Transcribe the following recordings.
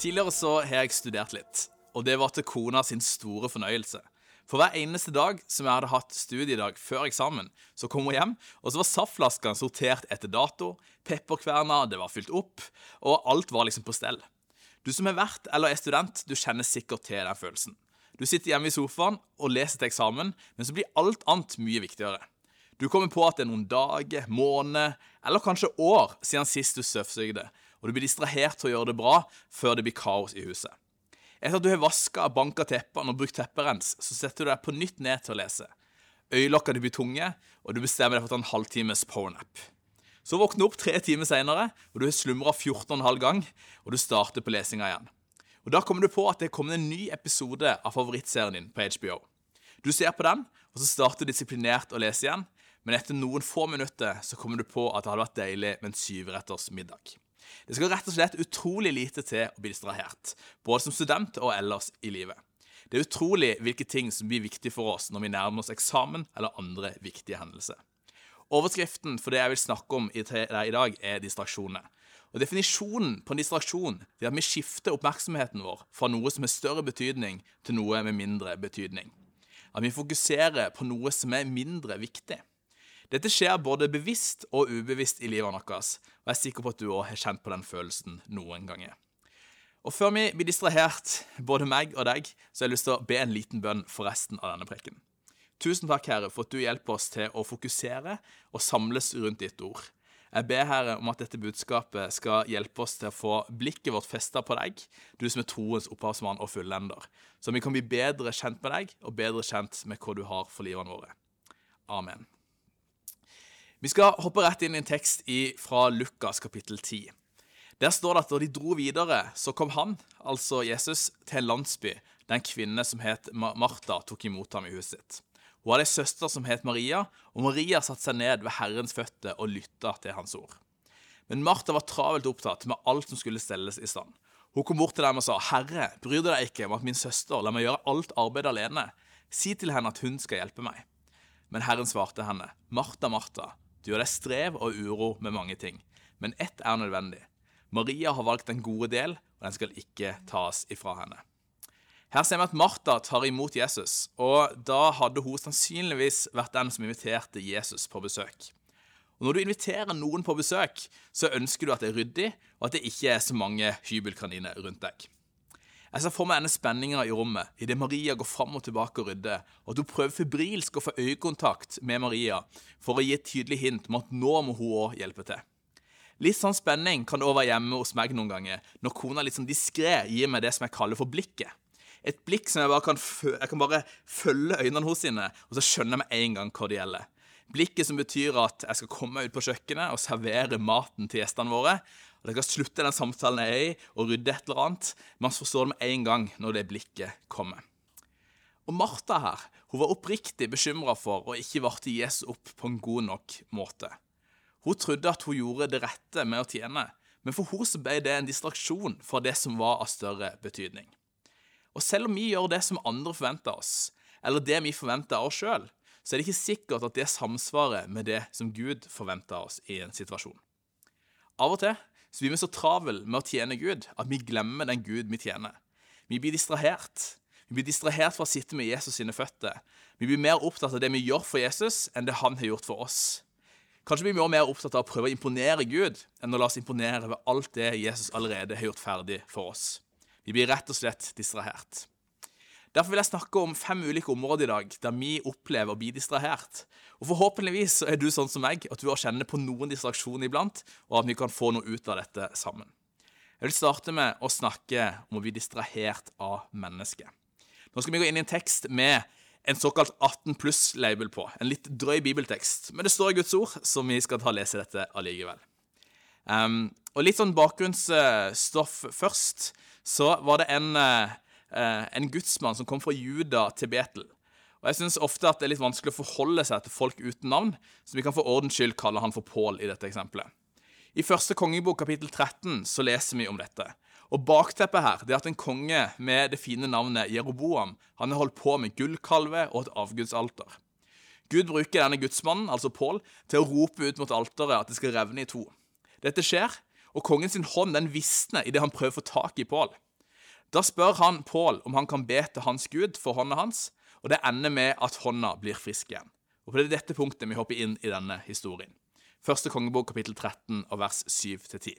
Tidligere så har jeg studert litt, og det var til kona sin store fornøyelse. For hver eneste dag som jeg hadde hatt studiedag før eksamen, så kom hun hjem, og så var saftflaskene sortert etter dato, pepperkverna det var fylt opp, og alt var liksom på stell. Du som har vært eller er student, du kjenner sikkert til den følelsen. Du sitter hjemme i sofaen og leser til eksamen, men så blir alt annet mye viktigere. Du kommer på at det er noen dager, måneder eller kanskje år siden sist du støvsugde, og du blir distrahert til å gjøre det bra før det blir kaos i huset. Etter at du har vaska banka teppene og brukt tepperens, så setter du deg på nytt ned til å lese. Øyelokkene blir tunge, og du bestemmer deg for å ta en halvtimes powernap. Så våkner du opp tre timer seinere, og du har slumra 14,5 gang, og du starter på lesinga igjen. Og Da kommer du på at det er kommet en ny episode av favorittserien din på HBO. Du ser på den, og så starter du disiplinert å lese igjen, men etter noen få minutter så kommer du på at det hadde vært deilig med en syvretters middag. Det skal rett og slett utrolig lite til å bli distrahert, både som student og ellers i livet. Det er utrolig hvilke ting som blir viktig for oss når vi nærmer oss eksamen eller andre viktige hendelser. Overskriften for det jeg vil snakke om i dag, er distraksjoner. Og Definisjonen på en distraksjon er at vi skifter oppmerksomheten vår fra noe som har større betydning, til noe med mindre betydning. At vi fokuserer på noe som er mindre viktig. Dette skjer både bevisst og ubevisst i livet vårt, og jeg er sikker på at du òg har kjent på den følelsen noen ganger. Og Før vi blir distrahert, både meg og deg, så har jeg lyst til å be en liten bønn for resten av denne preken. Tusen takk, Herre, for at du hjelper oss til å fokusere og samles rundt ditt ord. Jeg ber Herre om at dette budskapet skal hjelpe oss til å få blikket vårt festa på deg, du som er troens opphavsmann og fullender, så vi kan bli bedre kjent med deg og bedre kjent med hva du har for livene våre. Amen. Vi skal hoppe rett inn i en tekst fra Lukas kapittel 10. Der står det at da de dro videre, så kom han, altså Jesus, til en landsby der en kvinne som het Martha, tok imot ham i huset sitt. Hun hadde ei søster som het Maria, og Maria satte seg ned ved Herrens føtter og lytta til hans ord. Men Martha var travelt opptatt med alt som skulle stelles i stand. Hun kom bort til dem og sa, 'Herre, bryr du deg ikke om at min søster lar meg gjøre alt arbeidet alene?' 'Si til henne at hun skal hjelpe meg.' Men Herren svarte henne, 'Martha, Martha, du gjør deg strev og uro med mange ting, men ett er nødvendig. Maria har valgt den gode del, og den skal ikke tas ifra henne. Her ser vi at Martha tar imot Jesus, og da hadde hun sannsynligvis vært den som inviterte Jesus på besøk. Og Når du inviterer noen på besøk, så ønsker du at det er ryddig, og at det ikke er så mange hybelkaniner rundt deg. Jeg ser for meg denne spenninga i rommet idet Maria går fram og tilbake og rydder, og at hun prøver febrilsk å få øyekontakt med Maria for å gi et tydelig hint om at nå må hun òg hjelpe til. Litt sånn spenning kan det òg være hjemme hos meg noen ganger, når kona litt sånn diskré gir meg det som jeg kaller for blikket. Et blikk som jeg bare kan, jeg kan bare følge øynene hos henne, og så skjønner jeg med en gang hva det gjelder. Blikket som betyr at jeg skal komme meg ut på kjøkkenet og servere maten til gjestene våre, og dere slutte den samtalen jeg er i, og rydde et eller annet. Man forstår det med en gang når det blikket kommer. Og Martha her, hun var oppriktig bekymra for å ikke varte Jesus opp på en god nok måte. Hun trodde at hun gjorde det rette med å tjene, men for henne ble det en distraksjon fra det som var av større betydning. Og selv om vi gjør det som andre forventer oss, eller det vi forventer av oss sjøl, så er det ikke sikkert at det samsvarer med det som Gud forventer oss i en situasjon. Av og til så blir vi så travel med å tjene Gud at vi glemmer den Gud vi tjener. Vi blir distrahert. Vi blir distrahert fra å sitte med Jesus sine føtter. Vi blir mer opptatt av det vi gjør for Jesus, enn det han har gjort for oss. Kanskje blir vi også mer opptatt av å prøve å imponere Gud enn å la oss imponere ved alt det Jesus allerede har gjort ferdig for oss. Vi blir rett og slett distrahert. Derfor vil jeg snakke om fem ulike områder i dag der vi opplever å bli distrahert. Og Forhåpentligvis er du sånn som meg, at du har kjenne på noen distraksjoner iblant, og at vi kan få noe ut av dette sammen. Jeg vil starte med å snakke om å bli distrahert av mennesket. Nå skal vi gå inn i en tekst med en såkalt 18 pluss-label på. En litt drøy bibeltekst. Men det står i Guds ord, så vi skal ta og lese dette allikevel. Um, og litt sånn bakgrunnsstoff først. Så var det en uh, en gudsmann som kom fra Juda til Betel. Og Jeg syns ofte at det er litt vanskelig å forholde seg til folk uten navn, så vi kan for ordens skyld kalle han for Pål i dette eksempelet. I første kongebok kapittel 13 så leser vi om dette. Og Bakteppet her det er at en konge med det fine navnet Jeroboam han har holdt på med gullkalve og et avgudsalter. Gud bruker denne gudsmannen, altså Pål, til å rope ut mot alteret at det skal revne i to. Dette skjer, og kongens hånd den visner idet han prøver å få tak i Pål. Da spør han Pål om han kan be til hans gud for hånda hans, og det ender med at hånda blir frisk igjen. Og på dette punktet vi hopper inn i denne historien. Første kongebok kapittel 13 og vers 7-10.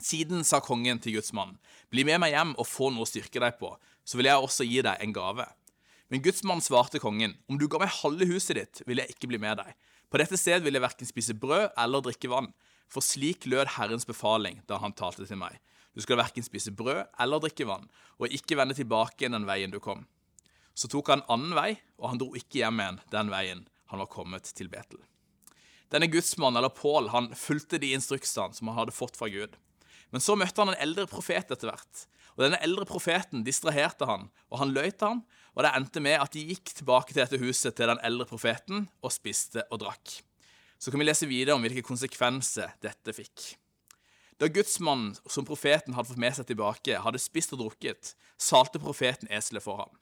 Siden sa kongen til gudsmannen, bli med meg hjem og få noe å styrke deg på, så vil jeg også gi deg en gave. Men gudsmannen svarte kongen, om du ga meg halve huset ditt, vil jeg ikke bli med deg. På dette sted vil jeg verken spise brød eller drikke vann, for slik lød Herrens befaling da han talte til meg. Du skal verken spise brød eller drikke vann, og ikke vende tilbake den veien du kom. Så tok han en annen vei, og han dro ikke hjem igjen den veien han var kommet til Betel. Denne gudsmannen, eller Pål, han fulgte de instruksene som han hadde fått fra Gud. Men så møtte han en eldre profet etter hvert. Og Denne eldre profeten distraherte han, og han løy til han, og det endte med at de gikk tilbake til dette huset til den eldre profeten og spiste og drakk. Så kan vi lese videre om hvilke konsekvenser dette fikk. Da gudsmannen som profeten hadde fått med seg tilbake, hadde spist og drukket, salte profeten eselet for ham.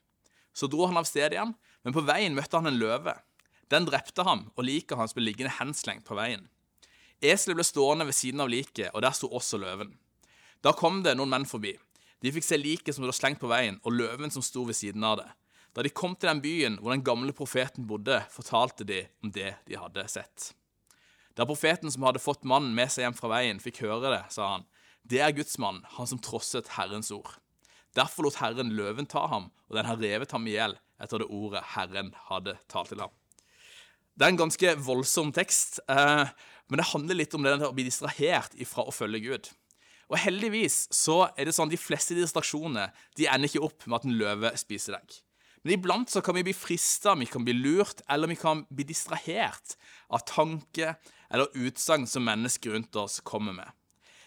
Så dro han av sted igjen, men på veien møtte han en løve. Den drepte ham, og liket hans ble liggende henslengt på veien. Eselet ble stående ved siden av liket, og der sto også løven. Da kom det noen menn forbi. De fikk se liket som lå slengt på veien, og løven som sto ved siden av det. Da de kom til den byen hvor den gamle profeten bodde, fortalte de om det de hadde sett. Da profeten som hadde fått mannen med seg hjem fra veien, fikk høre det, sa han, det er Guds mann, han som trosset Herrens ord. Derfor lot Herren løven ta ham, og den har revet ham i hjel etter det ordet Herren hadde talt til ham. Det er en ganske voldsom tekst, eh, men det handler litt om det å bli distrahert ifra å følge Gud. Og heldigvis så er det sånn at de fleste distraksjoner de ender ikke opp med at en løve spiser deg. Men iblant så kan vi bli frista, vi kan bli lurt, eller vi kan bli distrahert av tanker eller utsagn som mennesker rundt oss kommer med.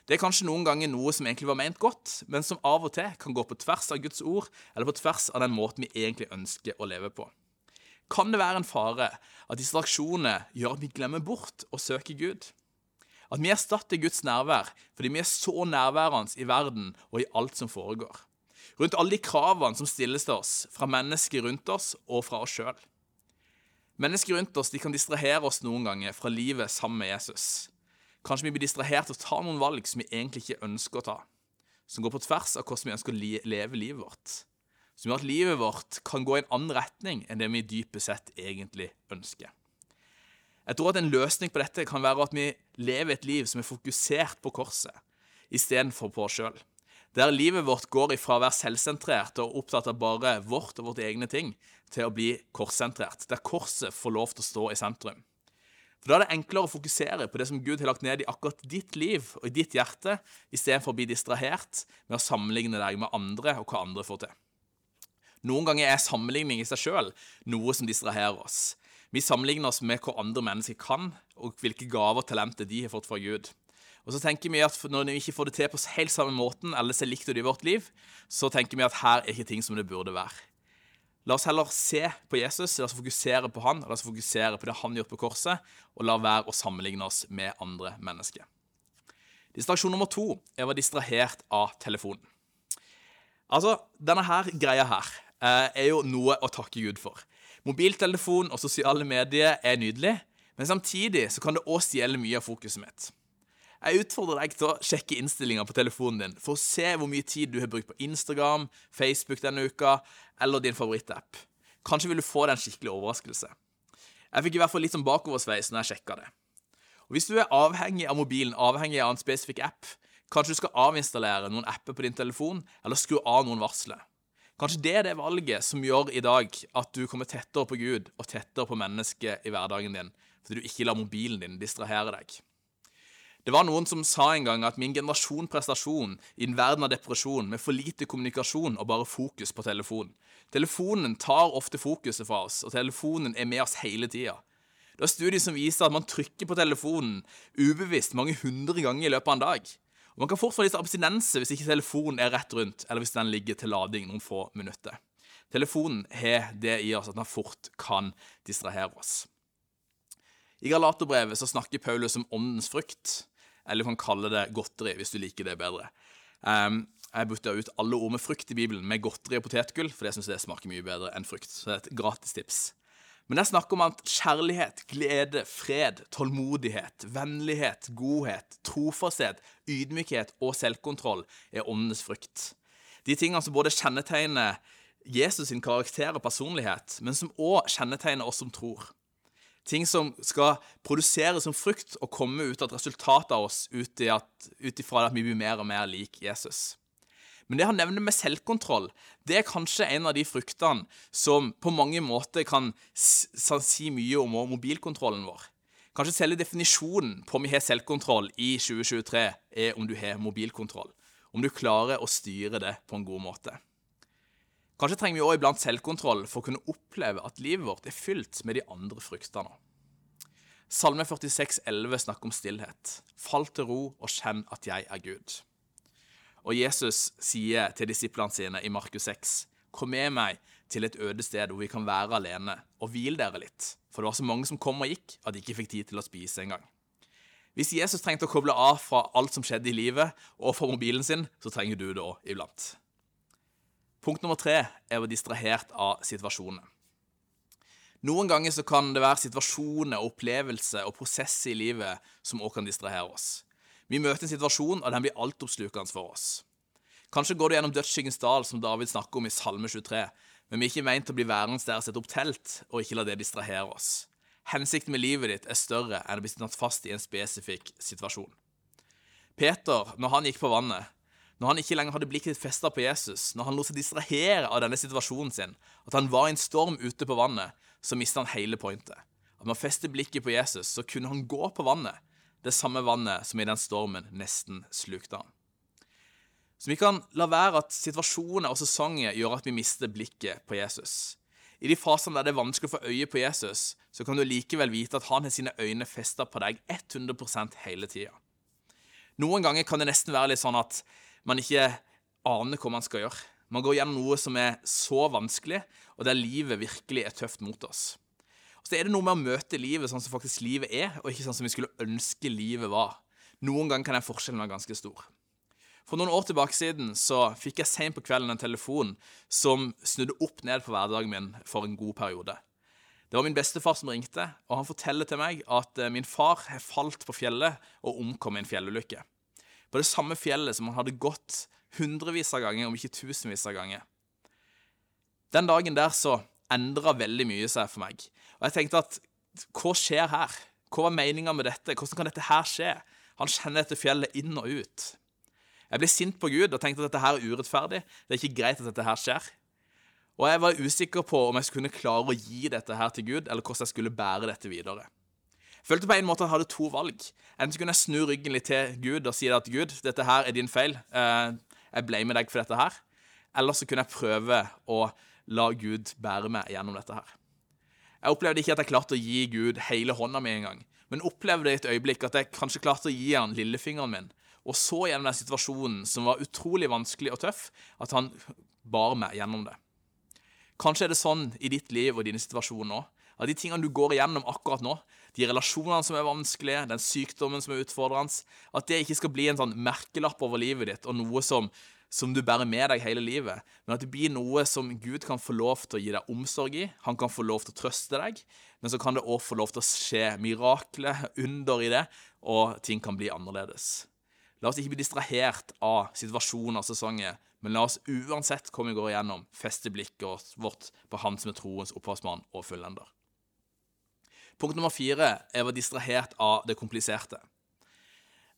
Det er kanskje noen ganger noe som egentlig var ment godt, men som av og til kan gå på tvers av Guds ord, eller på tvers av den måten vi egentlig ønsker å leve på. Kan det være en fare at distraksjoner gjør at vi glemmer bort å søke Gud? At vi erstatter Guds nærvær fordi vi er så nærværende i verden og i alt som foregår rundt alle de kravene som stilles til oss fra mennesker rundt oss og fra oss sjøl. Mennesker rundt oss de kan distrahere oss noen ganger fra livet sammen med Jesus. Kanskje vi blir distrahert til å ta noen valg som vi egentlig ikke ønsker å ta, som går på tvers av hvordan vi ønsker å leve livet vårt, som gjør at livet vårt kan gå i en annen retning enn det vi dypest sett egentlig ønsker. Jeg tror at En løsning på dette kan være at vi lever et liv som er fokusert på korset, istedenfor på oss sjøl. Der livet vårt går ifra å være selvsentrert og opptatt av bare vårt og vårt egne ting, til å bli korssentrert, der korset får lov til å stå i sentrum. For Da er det enklere å fokusere på det som Gud har lagt ned i akkurat ditt liv og i ditt hjerte, istedenfor å bli distrahert med å sammenligne deg med andre og hva andre får til. Noen ganger er sammenligning i seg sjøl noe som distraherer oss. Vi sammenligner oss med hva andre mennesker kan, og hvilke gaver og talenter de har fått fra Gud. Og så tenker vi at Når vi ikke får det til på helt samme måten, eller ser likt ut i vårt liv, så tenker vi at her er ikke ting som det burde være. La oss heller se på Jesus, la oss fokusere på han, la oss fokusere på det han gjør på korset, og la være å sammenligne oss med andre mennesker. Distraksjon nummer to er å være distrahert av telefonen. Altså, Denne her greia her eh, er jo noe å takke Gud for. Mobiltelefon og sosiale medier er nydelig, men samtidig så kan det òg stjele mye av fokuset mitt. Jeg utfordrer deg til å sjekke innstillinger på telefonen din for å se hvor mye tid du har brukt på Instagram, Facebook denne uka, eller din favorittapp. Kanskje vil du få deg en skikkelig overraskelse. Jeg fikk i hvert fall litt sånn bakoversveis når jeg sjekka det. Og Hvis du er avhengig av mobilen, avhengig av en spesifikk app, kanskje du skal avinstallere noen apper på din telefon, eller skru av noen varsler. Kanskje det er det valget som gjør i dag at du kommer tettere på Gud og tettere på mennesket i hverdagen din, fordi du ikke lar mobilen din distrahere deg. Det var noen som sa en gang at min generasjon prestasjon i en verden av depresjon med for lite kommunikasjon og bare fokus på telefonen. Telefonen tar ofte fokuset fra oss, og telefonen er med oss hele tida. Det er studier som viser at man trykker på telefonen ubevisst mange hundre ganger i løpet av en dag. Og Man kan fort få litt abstinense hvis ikke telefonen er rett rundt, eller hvis den ligger til lading noen få minutter. Telefonen har det i oss at den fort kan distrahere oss. I Galaterbrevet snakker Paulus om åndens frukt. Eller du kan kalle det godteri, hvis du liker det bedre. Um, jeg bytta ut alle ord med frukt i Bibelen med godteri og potetgull, for det syns jeg smaker mye bedre enn frukt. Så det er et gratistips. Men det er snakk om at kjærlighet, glede, fred, tålmodighet, vennlighet, godhet, trofasthet, ydmykhet og selvkontroll er åndenes frukt. De tingene som både kjennetegner Jesus sin karakter og personlighet, men som òg kjennetegner oss som tror. Ting som skal produseres som frukt og komme ut av et resultat av oss ut ifra at vi blir mer og mer lik Jesus. Men det han nevner med selvkontroll, det er kanskje en av de fruktene som på mange måter kan si mye om mobilkontrollen vår. Kanskje selve definisjonen på om vi har selvkontroll i 2023, er om du har mobilkontroll. Om du klarer å styre det på en god måte. Kanskje trenger vi òg iblant selvkontroll for å kunne oppleve at livet vårt er fylt med de andre fruktene. Salme 46, 11 snakker om stillhet. Fall til ro og kjenn at jeg er Gud. Og Jesus sier til disiplene sine i Markus 6.: Kom med meg til et øde sted hvor vi kan være alene, og hvil dere litt, for det var så mange som kom og gikk at de ikke fikk tid til å spise engang. Hvis Jesus trengte å koble av fra alt som skjedde i livet, og fra mobilen sin, så trenger du det òg iblant. Punkt nummer tre er å være distrahert av situasjonene. Noen ganger så kan det være situasjoner, opplevelser og prosesser i livet som også kan distrahere oss. Vi møter en situasjon, og den blir altoppslukende for oss. Kanskje går du gjennom dødsskyggens dal, som David snakker om i Salme 23, men vi er ikke meint å bli værende der og sette opp telt, og ikke la det distrahere oss. Hensikten med livet ditt er større enn å bli tatt fast i en spesifikk situasjon. Peter, når han gikk på vannet, når han ikke lenger hadde blikket festa på Jesus, når han lot seg distrahere av denne situasjonen sin, at han var i en storm ute på vannet, så mista han hele pointet. At med å feste blikket på Jesus, så kunne han gå på vannet, det samme vannet som i den stormen nesten slukte han. Så vi kan la være at situasjoner og sesonger gjør at vi mister blikket på Jesus. I de fasene der det er vanskelig å få øye på Jesus, så kan du likevel vite at han har sine øyne festa på deg 100% hele tida. Noen ganger kan det nesten være litt sånn at man ikke aner hva man skal gjøre. Man går gjennom noe som er så vanskelig, og der livet virkelig er tøft mot oss. Og så er det noe med å møte livet sånn som faktisk livet er, og ikke sånn som vi skulle ønske livet var. Noen ganger kan den forskjellen være ganske stor. For noen år tilbake siden så fikk jeg sent på kvelden en telefon som snudde opp ned på hverdagen min for en god periode. Det var min bestefar som ringte, og han forteller til meg at eh, min far har falt på fjellet og omkom i en fjellulykke på det samme fjellet som han hadde gått hundrevis av ganger, om ikke tusenvis av ganger. Den dagen der så endra veldig mye seg for meg. Og jeg tenkte at hva skjer her? Hva var meninga med dette? Hvordan kan dette her skje? Han kjenner dette fjellet inn og ut. Jeg ble sint på Gud og tenkte at dette her er urettferdig. Det er ikke greit at dette her skjer. Og jeg var usikker på om jeg skulle klare å gi dette her til Gud, eller hvordan jeg skulle bære dette videre. Følte på en måte at jeg hadde to valg. Enten kunne jeg snu ryggen litt til Gud og si at Gud, dette her er din feil. jeg ble med deg for dette her. Eller så kunne jeg prøve å la Gud bære meg gjennom dette her. Jeg opplevde ikke at jeg klarte å gi Gud hele hånda mi engang, men opplevde i et øyeblikk at jeg kanskje klarte å gi han lillefingeren min, og så gjennom den situasjonen som var utrolig vanskelig og tøff, at han bar meg gjennom det. Kanskje er det sånn i ditt liv og dine situasjoner nå, at de tingene du går igjennom akkurat nå, de relasjonene som er vanskelige, den sykdommen som er utfordrende, at det ikke skal bli en sånn merkelapp over livet ditt og noe som, som du bærer med deg hele livet, men at det blir noe som Gud kan få lov til å gi deg omsorg i. Han kan få lov til å trøste deg, men så kan det òg få lov til å skje mirakler, under i det, og ting kan bli annerledes. La oss ikke bli distrahert av situasjoner og sesonger, men la oss uansett komme vi går igjennom, feste blikket vårt på Han som er troens opphavsmann og fullender. Punkt nummer fire jeg var distrahert av det kompliserte.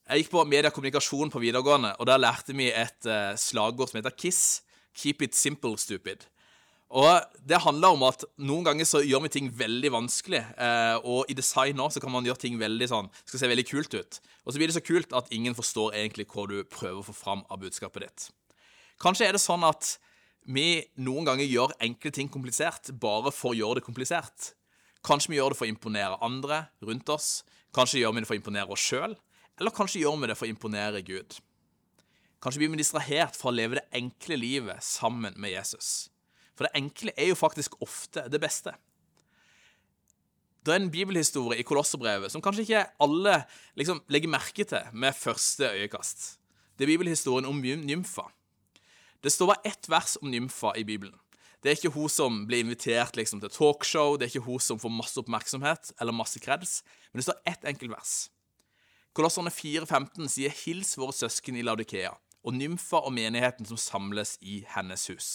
Jeg gikk på mediekommunikasjon på videregående, og der lærte vi et uh, slagord som heter KISS. Keep it simple, stupid. Og Det handler om at noen ganger så gjør vi ting veldig vanskelig. Eh, og i design nå så kan man gjøre ting veldig sånn, skal se veldig kult ut. Og så blir det så kult at ingen forstår egentlig hva du prøver å få fram av budskapet ditt. Kanskje er det sånn at vi noen ganger gjør enkle ting komplisert bare for å gjøre det komplisert. Kanskje vi gjør det for å imponere andre rundt oss. Kanskje gjør vi det for å imponere oss sjøl. Eller kanskje gjør vi det for å imponere Gud. Kanskje blir vi distrahert fra å leve det enkle livet sammen med Jesus. For det enkle er jo faktisk ofte det beste. Det er en bibelhistorie i Kolosserbrevet som kanskje ikke alle liksom, legger merke til med første øyekast. Det er bibelhistorien om nymfa. Det står bare ett vers om nymfa i Bibelen. Det er ikke hun som blir invitert liksom, til talkshow, det er ikke hun som får masse oppmerksomhet eller masse kreds, men det står ett enkelt vers. Kolosserne 4,15 sier 'Hils våre søsken i Laudikea', og nymfa og menigheten som samles i hennes hus.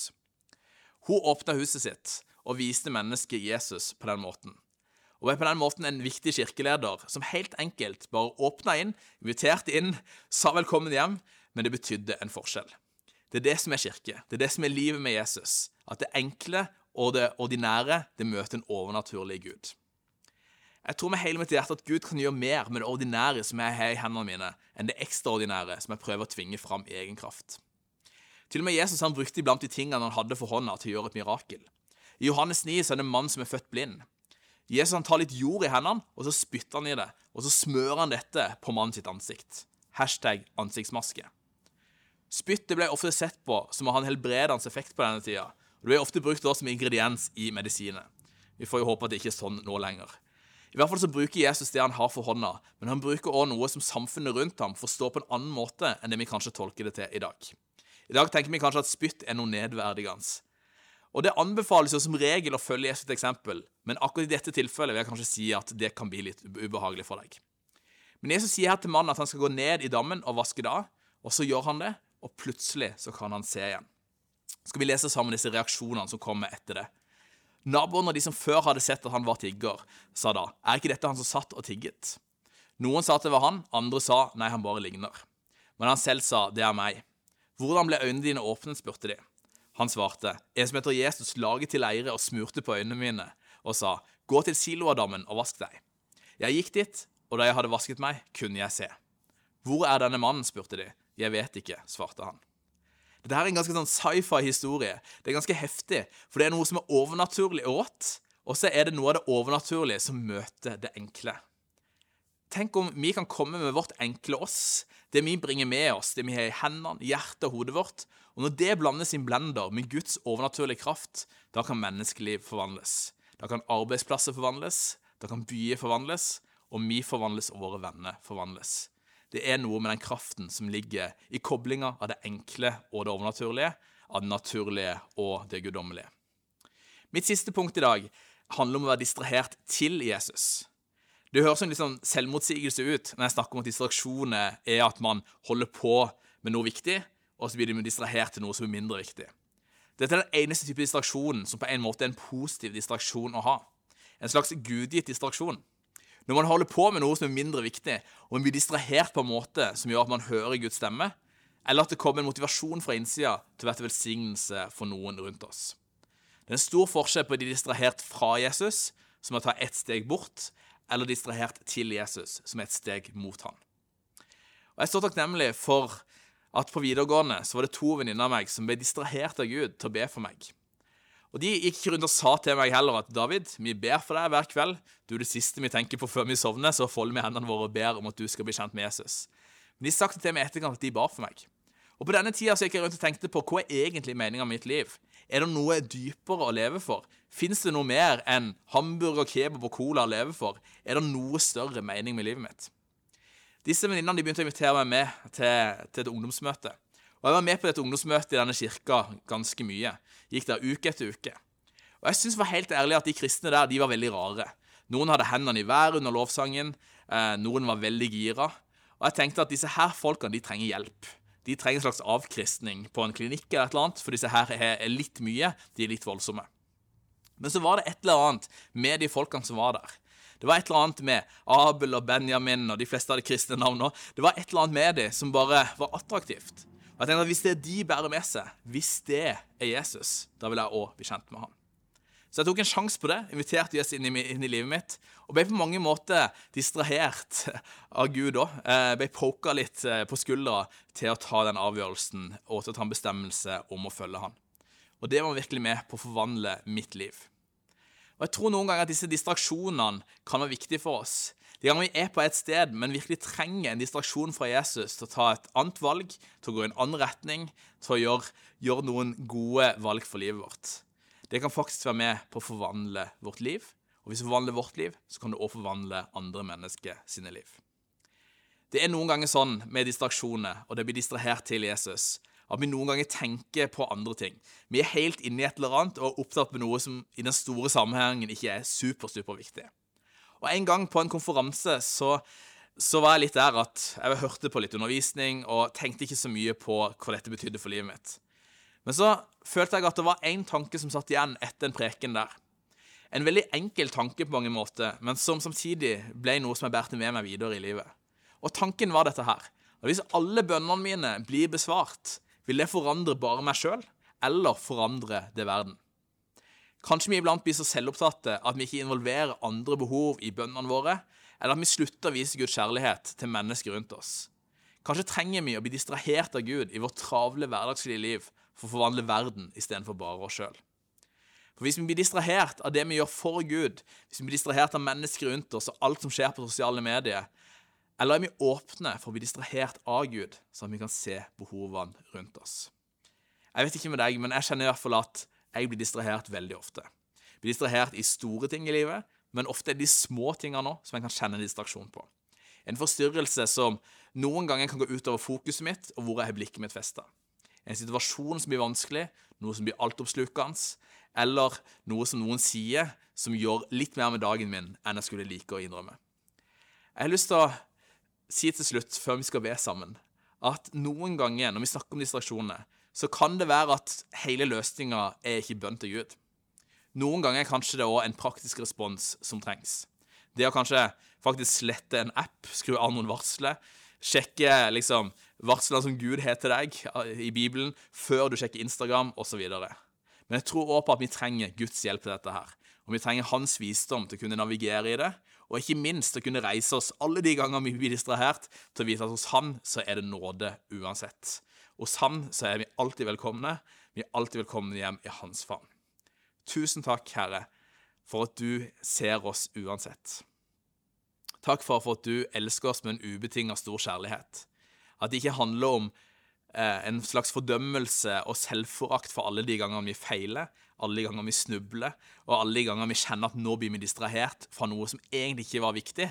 Hun åpna huset sitt og viste mennesket Jesus på den måten. Og er på den måten en viktig kirkeleder som helt enkelt bare åpna inn, inviterte inn, sa velkommen hjem, men det betydde en forskjell. Det er det som er kirke. Det er det som er livet med Jesus. At det enkle og det ordinære det møter en overnaturlig Gud. Jeg tror med hele mitt hjerte at Gud kan gjøre mer med det ordinære som jeg har i hendene mine, enn det ekstraordinære som jeg prøver å tvinge fram i egen kraft. Til og med Jesus han brukte iblant de tingene han hadde for hånda, til å gjøre et mirakel. I Johannes 9 så er det en mann som er født blind. Jesus han tar litt jord i hendene, og så spytter han i det, og så smører han dette på mannen sitt ansikt. Hashtag ansiktsmaske. Spyttet ble ofte sett på som å ha en helbredende effekt på denne tida, og det ble ofte brukt som ingrediens i medisiner. Vi får jo håpe at det ikke er sånn nå lenger. I hvert fall så bruker Jesus det han har for hånda, men han bruker også noe som samfunnet rundt ham forstår på en annen måte enn det vi kanskje tolker det til i dag. I dag tenker vi kanskje at spytt er noe nedverdigende. Og Det anbefales jo som regel å følge Jesus et eksempel, men akkurat i dette tilfellet vil jeg kanskje si at det kan bli litt ubehagelig for deg. Men Jesus sier her til mannen at han skal gå ned i dammen og vaske det av, og så gjør han det, og plutselig så kan han se igjen. Skal vi lese sammen disse reaksjonene som kommer etter det? Naboene og de som før hadde sett at han var tigger, sa da, er ikke dette han som satt og tigget? Noen sa at det var han, andre sa nei, han bare ligner. Men han selv sa det er meg. Hvordan ble øynene dine åpnet, spurte de. Han svarte, en som heter Jesus laget til leire og smurte på øynene mine, og sa, gå til Siloadammen og vask deg. Jeg gikk dit, og da jeg hadde vasket meg, kunne jeg se. Hvor er denne mannen, spurte de. Jeg vet ikke, svarte han. Dette er en ganske sånn sci-fi-historie. Det er ganske heftig, for det er noe som er overnaturlig og rått, og så er det noe av det overnaturlige som møter det enkle. Tenk om vi kan komme med vårt enkle oss, det vi bringer med oss, det vi har i hendene, hjertet og hodet vårt, og når det blandes i en blender med Guds overnaturlige kraft, da kan menneskeliv forvandles. Da kan arbeidsplasser forvandles, da kan byer forvandles, og vi forvandles og våre venner forvandles. Det er noe med den kraften som ligger i koblinga av det enkle og det overnaturlige, av det naturlige og det guddommelige. Mitt siste punkt i dag handler om å være distrahert til Jesus. Det høres en sånn selvmotsigelse ut når jeg snakker om at distraksjoner er at man holder på med noe viktig, og så blir de distrahert til noe som er mindre viktig. Dette er den eneste type distraksjonen som på en måte er en positiv distraksjon å ha. En slags gudgitt distraksjon. Når man holder på med noe som er mindre viktig, og man blir distrahert på en måte som gjør at man hører Guds stemme, eller at det kommer en motivasjon fra innsida til å være til velsignelse for noen rundt oss. Det er en stor forskjell på de distrahert fra Jesus, som er å ta ett steg bort, eller distrahert til Jesus, som er et steg mot han. Og Jeg står takknemlig for at på videregående så var det to venninner av meg som ble distrahert av Gud til å be for meg. Og De gikk ikke rundt og sa til meg heller at David, vi ber for deg hver kveld. Du er det siste vi tenker på før vi sovner, så folder vi hendene våre og ber om at du skal bli kjent med Jesus. Men de sa til meg etterkant at de bar for meg. Og På denne tida så gikk jeg rundt og tenkte på hva er egentlig meninga med mitt liv? Er det noe dypere å leve for? Fins det noe mer enn hamburger, kebab og cola å leve for? Er det noe større mening med livet mitt? Disse venninnene begynte å invitere meg med til, til et ungdomsmøte. Og Jeg var med på dette ungdomsmøtet i denne kirka ganske mye. Gikk der uke etter uke. Og jeg synes var helt ærlig at de kristne der de var veldig rare. Noen hadde hendene i været under lovsangen, eh, noen var veldig gira. Og jeg tenkte at disse her folkene de trenger hjelp. De trenger en slags avkristning på en klinikk eller et eller annet, for disse her er litt mye, de er litt voldsomme. Men så var det et eller annet med de folkene som var der. Det var et eller annet med Abel og Benjamin og de fleste av de kristne navnene. Det var et eller annet med dem som bare var attraktivt. Og jeg tenkte at Hvis det er de bærer med seg, hvis det er Jesus, da vil jeg òg bli kjent med ham. Så jeg tok en sjanse på det, inviterte Jesus inn i, inn i, livet mitt, og ble på mange måter distrahert av Gud òg. Eh, ble poka litt eh, på skuldra til å ta den avgjørelsen og til å ta en bestemmelse om å følge han. Og det var virkelig med på å forvandle mitt liv. Og Jeg tror noen ganger at disse distraksjonene kan være viktige for oss. De gangene vi er på et sted, men virkelig trenger en distraksjon fra Jesus til å ta et annet valg, til å gå i en annen retning, til å gjøre, gjøre noen gode valg for livet vårt. Det kan faktisk være med på å forvandle vårt liv. Og hvis vi forvandler vårt liv, så kan det også forvandle andre mennesker sine liv. Det er noen ganger sånn med distraksjoner, og det blir distrahert til Jesus, at vi noen ganger tenker på andre ting. Vi er helt inne i et eller annet og opptatt med noe som i den store sammenhengen ikke er super, super viktig. Og En gang på en konferanse så, så var jeg litt der at jeg hørte på litt undervisning og tenkte ikke så mye på hva dette betydde for livet mitt. Men så følte jeg at det var én tanke som satt igjen etter en preken der. En veldig enkel tanke på mange måter, men som samtidig ble noe som jeg bærte med meg videre i livet. Og tanken var dette her. At hvis alle bønnene mine blir besvart, vil det forandre bare meg sjøl, eller forandre det verden? Kanskje vi iblant blir så selvopptatte at vi ikke involverer andre behov i bønnene våre, eller at vi slutter å vise Guds kjærlighet til mennesker rundt oss. Kanskje trenger vi å bli distrahert av Gud i vårt travle hverdagslige liv for å forvandle verden istedenfor bare oss sjøl. For Hvis vi blir distrahert av det vi gjør for Gud, hvis vi blir distrahert av mennesker rundt oss og alt som skjer på sosiale medier, eller er vi åpne for å bli distrahert av Gud, sånn at vi kan se behovene rundt oss? Jeg vet ikke med deg, men jeg kjenner i hvert fall at jeg blir distrahert veldig ofte. Jeg blir distrahert i store ting i livet, men ofte er det de små tingene som jeg kan kjenne en distraksjon på. En forstyrrelse som noen ganger kan gå utover fokuset mitt og hvor jeg har blikket mitt festa. En situasjon som blir vanskelig, noe som blir altoppslukende, eller noe som noen sier som gjør litt mer med dagen min enn jeg skulle like å innrømme. Jeg har lyst til å si til slutt, før vi skal be sammen, at noen ganger når vi snakker om distraksjoner, så kan det være at hele løsninga er ikke bønn til Gud. Noen ganger er kanskje det òg en praktisk respons som trengs. Det å kanskje faktisk slette en app, skru av noen varsler, sjekke liksom varslene som Gud har til deg i Bibelen, før du sjekker Instagram, osv. Men jeg tror òg på at vi trenger Guds hjelp til dette her. Og vi trenger hans visdom til å kunne navigere i det, og ikke minst til å kunne reise oss alle de ganger vi blir distrahert, til å vite at hos han så er det nåde uansett. Hos han så er vi alltid velkomne. Vi er alltid velkomne hjem i hans favn. Tusen takk, Herre, for at du ser oss uansett. Takk for, at du elsker oss med en ubetinga stor kjærlighet. At det ikke handler om eh, en slags fordømmelse og selvforakt for alle de gangene vi feiler, alle de gangene vi snubler, og alle de gangene vi kjenner at nå blir vi distrahert fra noe som egentlig ikke var viktig,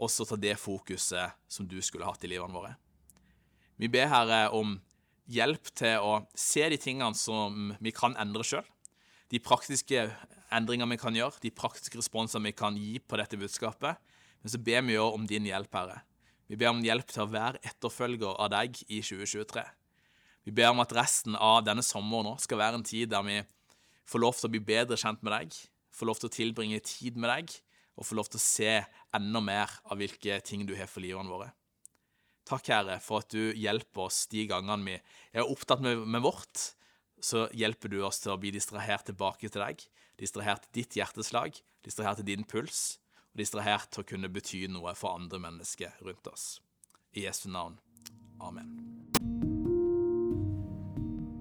og så ta det fokuset som du skulle hatt i livene våre. Vi ber Herre om hjelp til å se de tingene som vi kan endre sjøl. De praktiske endringer vi kan gjøre, de praktiske responser vi kan gi på dette budskapet. Men så ber vi òg om din hjelp, Herre. Vi ber om hjelp til å være etterfølger av deg i 2023. Vi ber om at resten av denne sommeren nå skal være en tid der vi får lov til å bli bedre kjent med deg, får lov til å tilbringe tid med deg, og får lov til å se enda mer av hvilke ting du har for livene våre. Takk, Herre, for at du hjelper oss de gangene vi er opptatt med, med, vårt. Så hjelper du oss til å bli distrahert tilbake til deg, distrahert til ditt hjerteslag, distrahert til din puls, og distrahert til å kunne bety noe for andre mennesker rundt oss. I Jesu navn. Amen.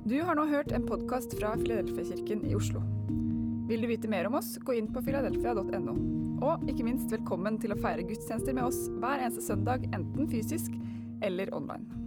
Du har nå hørt en podkast fra Filadelfia-kirken i Oslo. Vil du vite mer om oss, gå inn på filadelfia.no. Og ikke minst velkommen til å feire gudstjenester med oss hver eneste søndag, enten fysisk eller online.